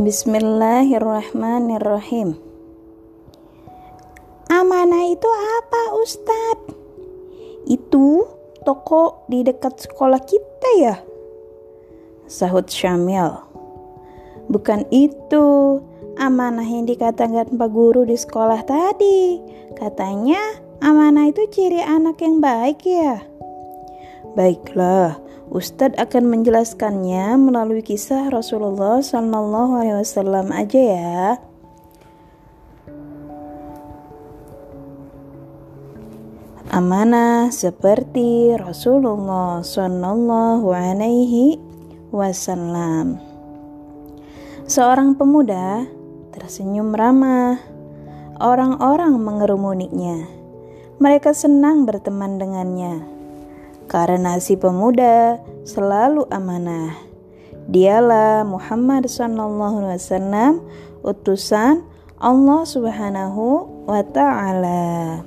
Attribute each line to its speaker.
Speaker 1: Bismillahirrahmanirrahim. Amanah itu apa, Ustadz? Itu toko di dekat sekolah kita ya? Sahut Syamil. Bukan itu amanah yang dikatakan Pak Guru di sekolah tadi. Katanya amanah itu ciri anak yang baik ya. Baiklah, Ustadz akan menjelaskannya melalui kisah Rasulullah Sallallahu Alaihi Wasallam aja ya. Amanah seperti Rasulullah Sallallahu Alaihi Wasallam. Seorang pemuda tersenyum ramah. Orang-orang mengerumuniknya. Mereka senang berteman dengannya karena si pemuda selalu amanah. Dialah Muhammad sallallahu alaihi wasallam utusan Allah Subhanahu wa taala.